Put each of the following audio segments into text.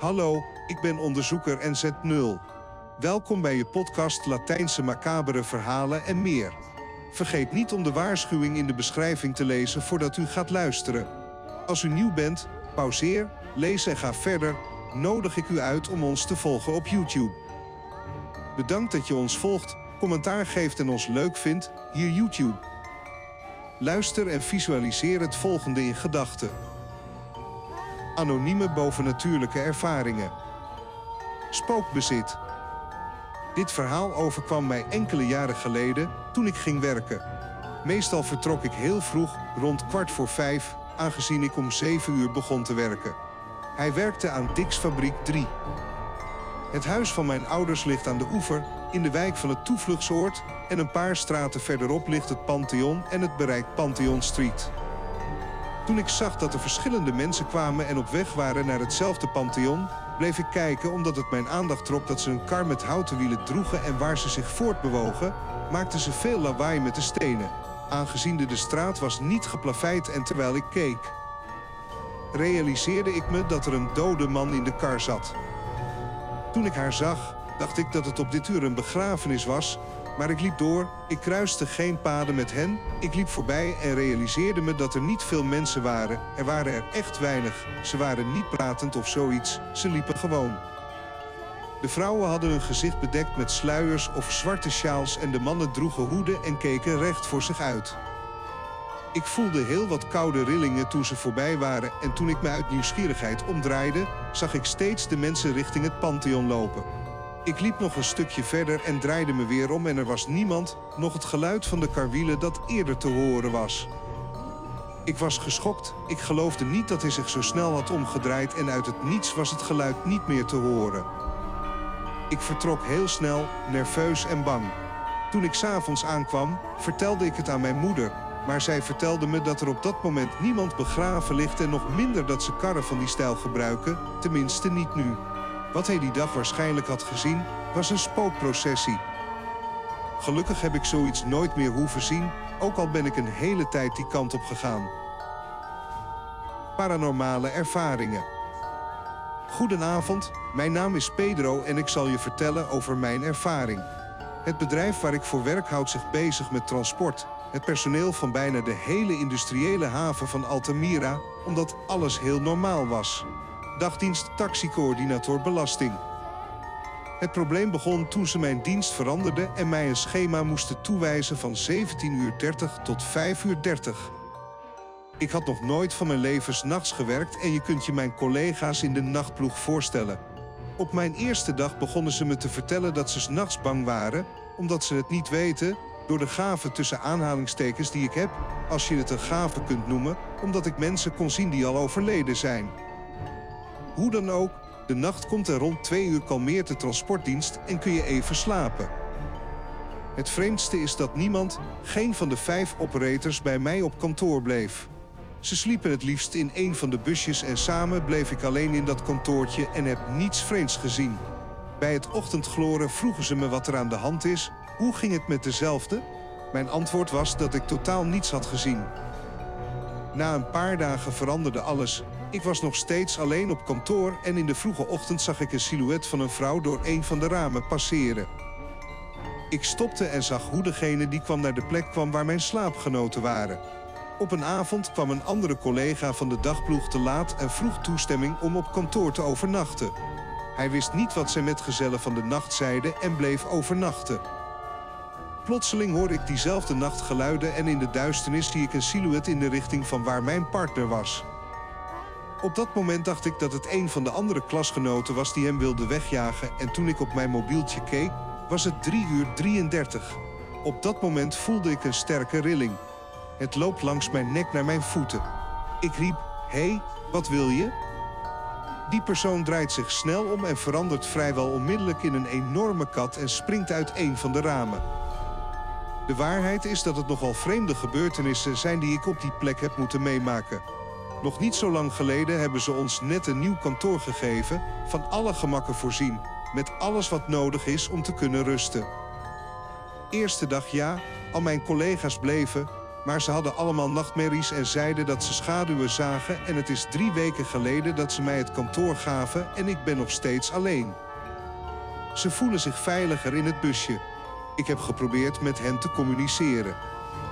Hallo, ik ben onderzoeker NZ0. Welkom bij je podcast Latijnse macabere verhalen en meer. Vergeet niet om de waarschuwing in de beschrijving te lezen voordat u gaat luisteren. Als u nieuw bent, pauzeer, lees en ga verder. Nodig ik u uit om ons te volgen op YouTube. Bedankt dat je ons volgt, commentaar geeft en ons leuk vindt, hier YouTube. Luister en visualiseer het volgende in gedachten. Anonieme bovennatuurlijke ervaringen. Spookbezit. Dit verhaal overkwam mij enkele jaren geleden toen ik ging werken. Meestal vertrok ik heel vroeg, rond kwart voor vijf, aangezien ik om zeven uur begon te werken. Hij werkte aan Dix Fabriek 3. Het huis van mijn ouders ligt aan de oever, in de wijk van het toevluchtsoord, en een paar straten verderop ligt het Pantheon en het bereikt Pantheon Street. Toen ik zag dat er verschillende mensen kwamen en op weg waren naar hetzelfde Pantheon, bleef ik kijken omdat het mijn aandacht trok dat ze een kar met houten wielen droegen en waar ze zich voortbewogen, maakten ze veel lawaai met de stenen. Aangezien de, de straat was niet geplaveid en terwijl ik keek, realiseerde ik me dat er een dode man in de kar zat. Toen ik haar zag, dacht ik dat het op dit uur een begrafenis was, maar ik liep door, ik kruiste geen paden met hen, ik liep voorbij en realiseerde me dat er niet veel mensen waren. Er waren er echt weinig, ze waren niet pratend of zoiets, ze liepen gewoon. De vrouwen hadden hun gezicht bedekt met sluiers of zwarte sjaals en de mannen droegen hoeden en keken recht voor zich uit. Ik voelde heel wat koude rillingen toen ze voorbij waren en toen ik me uit nieuwsgierigheid omdraaide, zag ik steeds de mensen richting het Pantheon lopen. Ik liep nog een stukje verder en draaide me weer om en er was niemand, nog het geluid van de karwielen dat eerder te horen was. Ik was geschokt, ik geloofde niet dat hij zich zo snel had omgedraaid en uit het niets was het geluid niet meer te horen. Ik vertrok heel snel, nerveus en bang. Toen ik s'avonds aankwam, vertelde ik het aan mijn moeder, maar zij vertelde me dat er op dat moment niemand begraven ligt en nog minder dat ze karren van die stijl gebruiken, tenminste niet nu. Wat hij die dag waarschijnlijk had gezien, was een spookprocessie. Gelukkig heb ik zoiets nooit meer hoeven zien, ook al ben ik een hele tijd die kant op gegaan. Paranormale ervaringen. Goedenavond, mijn naam is Pedro en ik zal je vertellen over mijn ervaring. Het bedrijf waar ik voor werk houdt zich bezig met transport. Het personeel van bijna de hele industriële haven van Altamira, omdat alles heel normaal was dagdienst taxicoördinator belasting. Het probleem begon toen ze mijn dienst veranderden en mij een schema moesten toewijzen van 17.30 uur tot 5.30 uur. Ik had nog nooit van mijn leven s'nachts gewerkt en je kunt je mijn collega's in de nachtploeg voorstellen. Op mijn eerste dag begonnen ze me te vertellen dat ze s'nachts bang waren, omdat ze het niet weten, door de gave tussen aanhalingstekens die ik heb, als je het een gave kunt noemen, omdat ik mensen kon zien die al overleden zijn. Hoe dan ook, de nacht komt er rond twee uur kalmeert de transportdienst en kun je even slapen. Het vreemdste is dat niemand, geen van de vijf operators, bij mij op kantoor bleef. Ze sliepen het liefst in een van de busjes en samen bleef ik alleen in dat kantoortje en heb niets vreemds gezien. Bij het ochtendgloren vroegen ze me wat er aan de hand is. Hoe ging het met dezelfde? Mijn antwoord was dat ik totaal niets had gezien. Na een paar dagen veranderde alles ik was nog steeds alleen op kantoor en in de vroege ochtend zag ik een silhouet van een vrouw door een van de ramen passeren. Ik stopte en zag hoe degene die kwam naar de plek kwam waar mijn slaapgenoten waren. Op een avond kwam een andere collega van de dagploeg te laat en vroeg toestemming om op kantoor te overnachten. Hij wist niet wat zijn metgezellen van de nacht zeiden en bleef overnachten. Plotseling hoorde ik diezelfde nacht geluiden en in de duisternis zie ik een silhouet in de richting van waar mijn partner was. Op dat moment dacht ik dat het een van de andere klasgenoten was die hem wilde wegjagen en toen ik op mijn mobieltje keek, was het 3 uur 33. Op dat moment voelde ik een sterke rilling. Het loopt langs mijn nek naar mijn voeten. Ik riep, hé, hey, wat wil je? Die persoon draait zich snel om en verandert vrijwel onmiddellijk in een enorme kat en springt uit een van de ramen. De waarheid is dat het nogal vreemde gebeurtenissen zijn die ik op die plek heb moeten meemaken. Nog niet zo lang geleden hebben ze ons net een nieuw kantoor gegeven, van alle gemakken voorzien, met alles wat nodig is om te kunnen rusten. Eerste dag ja, al mijn collega's bleven, maar ze hadden allemaal nachtmerries en zeiden dat ze schaduwen zagen en het is drie weken geleden dat ze mij het kantoor gaven en ik ben nog steeds alleen. Ze voelen zich veiliger in het busje. Ik heb geprobeerd met hen te communiceren.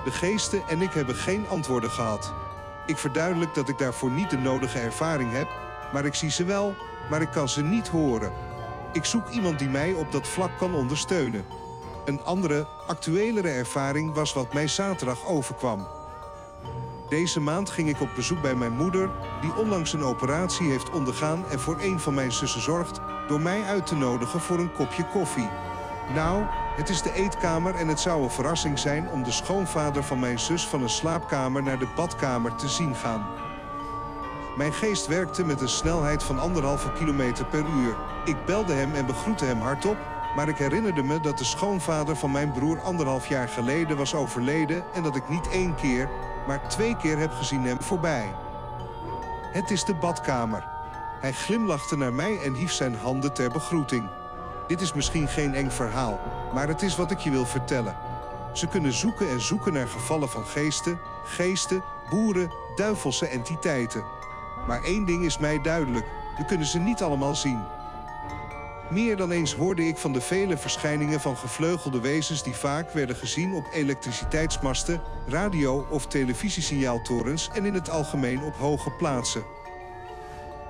De geesten en ik hebben geen antwoorden gehad. Ik verduidelijk dat ik daarvoor niet de nodige ervaring heb, maar ik zie ze wel, maar ik kan ze niet horen. Ik zoek iemand die mij op dat vlak kan ondersteunen. Een andere, actuelere ervaring was wat mij zaterdag overkwam. Deze maand ging ik op bezoek bij mijn moeder, die onlangs een operatie heeft ondergaan en voor een van mijn zussen zorgt, door mij uit te nodigen voor een kopje koffie. Nou, het is de eetkamer en het zou een verrassing zijn om de schoonvader van mijn zus van een slaapkamer naar de badkamer te zien gaan. Mijn geest werkte met een snelheid van anderhalve kilometer per uur. Ik belde hem en begroette hem hardop, maar ik herinnerde me dat de schoonvader van mijn broer anderhalf jaar geleden was overleden en dat ik niet één keer, maar twee keer heb gezien hem voorbij. Het is de badkamer. Hij glimlachte naar mij en hief zijn handen ter begroeting. Dit is misschien geen eng verhaal, maar het is wat ik je wil vertellen. Ze kunnen zoeken en zoeken naar gevallen van geesten, geesten, boeren, duivelse entiteiten. Maar één ding is mij duidelijk: we kunnen ze niet allemaal zien. Meer dan eens hoorde ik van de vele verschijningen van gevleugelde wezens die vaak werden gezien op elektriciteitsmasten, radio- of televisiesignaaltorens en in het algemeen op hoge plaatsen.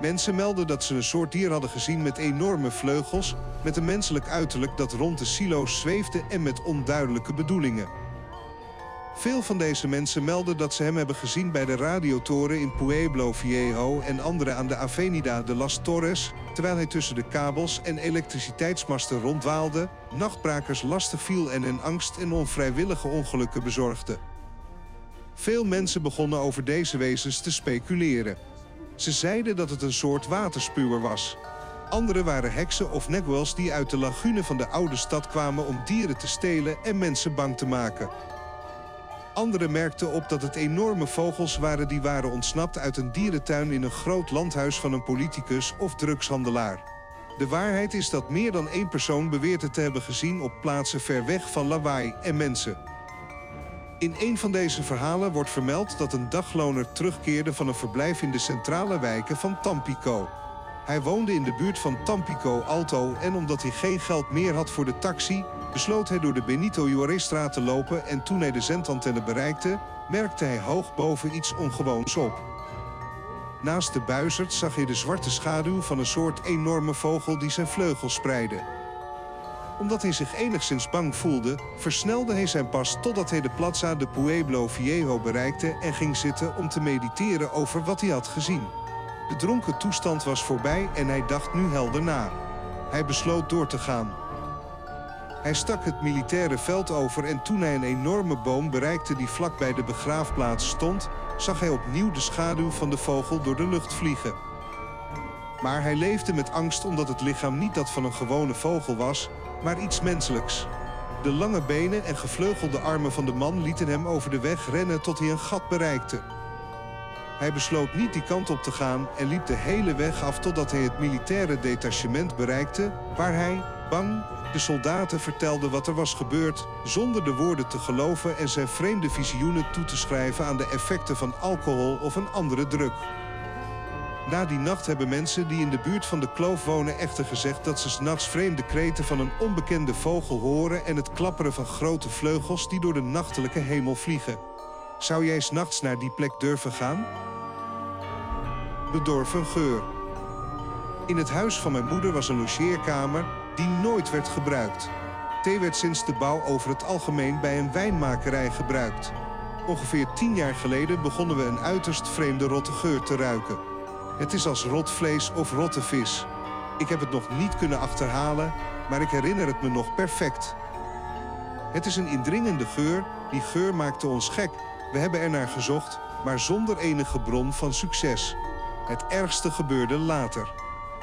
Mensen melden dat ze een soort dier hadden gezien met enorme vleugels, met een menselijk uiterlijk dat rond de silo's zweefde en met onduidelijke bedoelingen. Veel van deze mensen melden dat ze hem hebben gezien bij de radiotoren in Pueblo Viejo en andere aan de Avenida de las Torres, terwijl hij tussen de kabels en elektriciteitsmasten rondwaalde, nachtbrakers lastig viel en hen angst en onvrijwillige ongelukken bezorgde. Veel mensen begonnen over deze wezens te speculeren. Ze zeiden dat het een soort waterspuwer was. Anderen waren heksen of negwels die uit de lagune van de oude stad kwamen om dieren te stelen en mensen bang te maken. Anderen merkten op dat het enorme vogels waren die waren ontsnapt uit een dierentuin in een groot landhuis van een politicus of drugshandelaar. De waarheid is dat meer dan één persoon beweert het te hebben gezien op plaatsen ver weg van lawaai en mensen. In een van deze verhalen wordt vermeld dat een dagloner terugkeerde van een verblijf in de centrale wijken van Tampico. Hij woonde in de buurt van Tampico Alto en omdat hij geen geld meer had voor de taxi, besloot hij door de Benito Juarez-straat te lopen en toen hij de zendantenne bereikte, merkte hij hoog boven iets ongewoons op. Naast de buizerd zag hij de zwarte schaduw van een soort enorme vogel die zijn vleugels spreidde. Omdat hij zich enigszins bang voelde, versnelde hij zijn pas totdat hij de Plaza de Pueblo Viejo bereikte en ging zitten om te mediteren over wat hij had gezien. De dronken toestand was voorbij en hij dacht nu helder na. Hij besloot door te gaan. Hij stak het militaire veld over en toen hij een enorme boom bereikte die vlak bij de begraafplaats stond, zag hij opnieuw de schaduw van de vogel door de lucht vliegen. Maar hij leefde met angst omdat het lichaam niet dat van een gewone vogel was, maar iets menselijks. De lange benen en gevleugelde armen van de man lieten hem over de weg rennen tot hij een gat bereikte. Hij besloot niet die kant op te gaan en liep de hele weg af totdat hij het militaire detachement bereikte, waar hij, bang, de soldaten vertelde wat er was gebeurd, zonder de woorden te geloven en zijn vreemde visioenen toe te schrijven aan de effecten van alcohol of een andere druk. Na die nacht hebben mensen die in de buurt van de kloof wonen echter gezegd dat ze s'nachts vreemde kreten van een onbekende vogel horen en het klapperen van grote vleugels die door de nachtelijke hemel vliegen. Zou jij s'nachts naar die plek durven gaan? Bedorven geur. In het huis van mijn moeder was een logeerkamer die nooit werd gebruikt. Thee werd sinds de bouw over het algemeen bij een wijnmakerij gebruikt. Ongeveer tien jaar geleden begonnen we een uiterst vreemde rotte geur te ruiken. Het is als rot vlees of rotte vis. Ik heb het nog niet kunnen achterhalen, maar ik herinner het me nog perfect. Het is een indringende geur, die geur maakte ons gek. We hebben er naar gezocht, maar zonder enige bron van succes. Het ergste gebeurde later.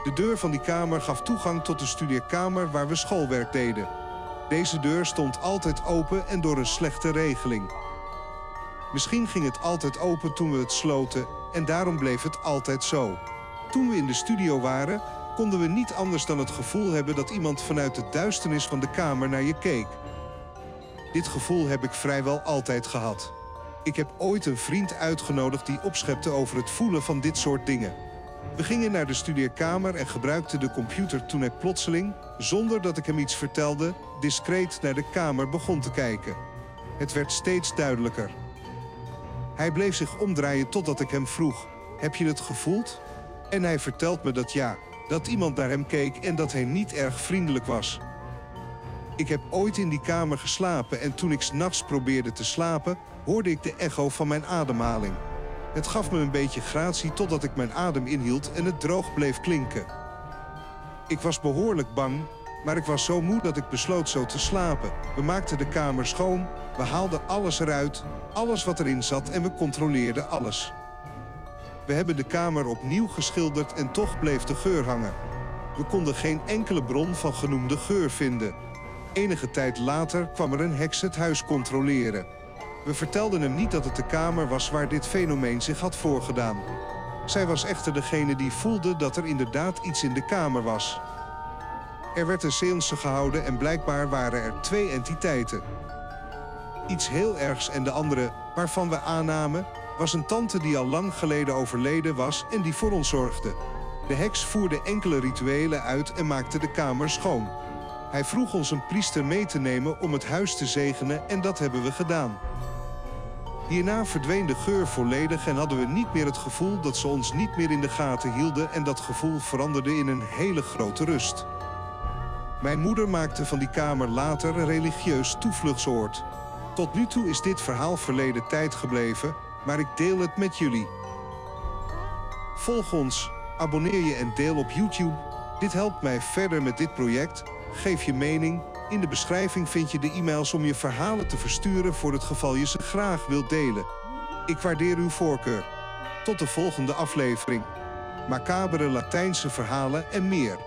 De deur van die kamer gaf toegang tot de studeerkamer waar we schoolwerk deden. Deze deur stond altijd open en door een slechte regeling. Misschien ging het altijd open toen we het sloten en daarom bleef het altijd zo. Toen we in de studio waren, konden we niet anders dan het gevoel hebben dat iemand vanuit de duisternis van de kamer naar je keek. Dit gevoel heb ik vrijwel altijd gehad. Ik heb ooit een vriend uitgenodigd die opschepte over het voelen van dit soort dingen. We gingen naar de studeerkamer en gebruikten de computer toen hij plotseling, zonder dat ik hem iets vertelde, discreet naar de kamer begon te kijken. Het werd steeds duidelijker. Hij bleef zich omdraaien totdat ik hem vroeg: Heb je het gevoeld? En hij vertelt me dat ja, dat iemand naar hem keek en dat hij niet erg vriendelijk was. Ik heb ooit in die kamer geslapen en toen ik s'nachts probeerde te slapen, hoorde ik de echo van mijn ademhaling. Het gaf me een beetje gratie totdat ik mijn adem inhield en het droog bleef klinken. Ik was behoorlijk bang, maar ik was zo moe dat ik besloot zo te slapen. We maakten de kamer schoon, we haalden alles eruit, alles wat erin zat en we controleerden alles. We hebben de kamer opnieuw geschilderd en toch bleef de geur hangen. We konden geen enkele bron van genoemde geur vinden. Enige tijd later kwam er een heks het huis controleren. We vertelden hem niet dat het de kamer was waar dit fenomeen zich had voorgedaan. Zij was echter degene die voelde dat er inderdaad iets in de kamer was. Er werd een seance gehouden en blijkbaar waren er twee entiteiten. Iets heel ergs en de andere, waarvan we aannamen, was een tante die al lang geleden overleden was en die voor ons zorgde. De heks voerde enkele rituelen uit en maakte de kamer schoon. Hij vroeg ons een priester mee te nemen om het huis te zegenen en dat hebben we gedaan. Hierna verdween de geur volledig en hadden we niet meer het gevoel dat ze ons niet meer in de gaten hielden en dat gevoel veranderde in een hele grote rust. Mijn moeder maakte van die kamer later een religieus toevluchtsoord. Tot nu toe is dit verhaal verleden tijd gebleven, maar ik deel het met jullie. Volg ons, abonneer je en deel op YouTube. Dit helpt mij verder met dit project. Geef je mening. In de beschrijving vind je de e-mails om je verhalen te versturen voor het geval je ze graag wilt delen. Ik waardeer uw voorkeur. Tot de volgende aflevering. Macabere Latijnse verhalen en meer.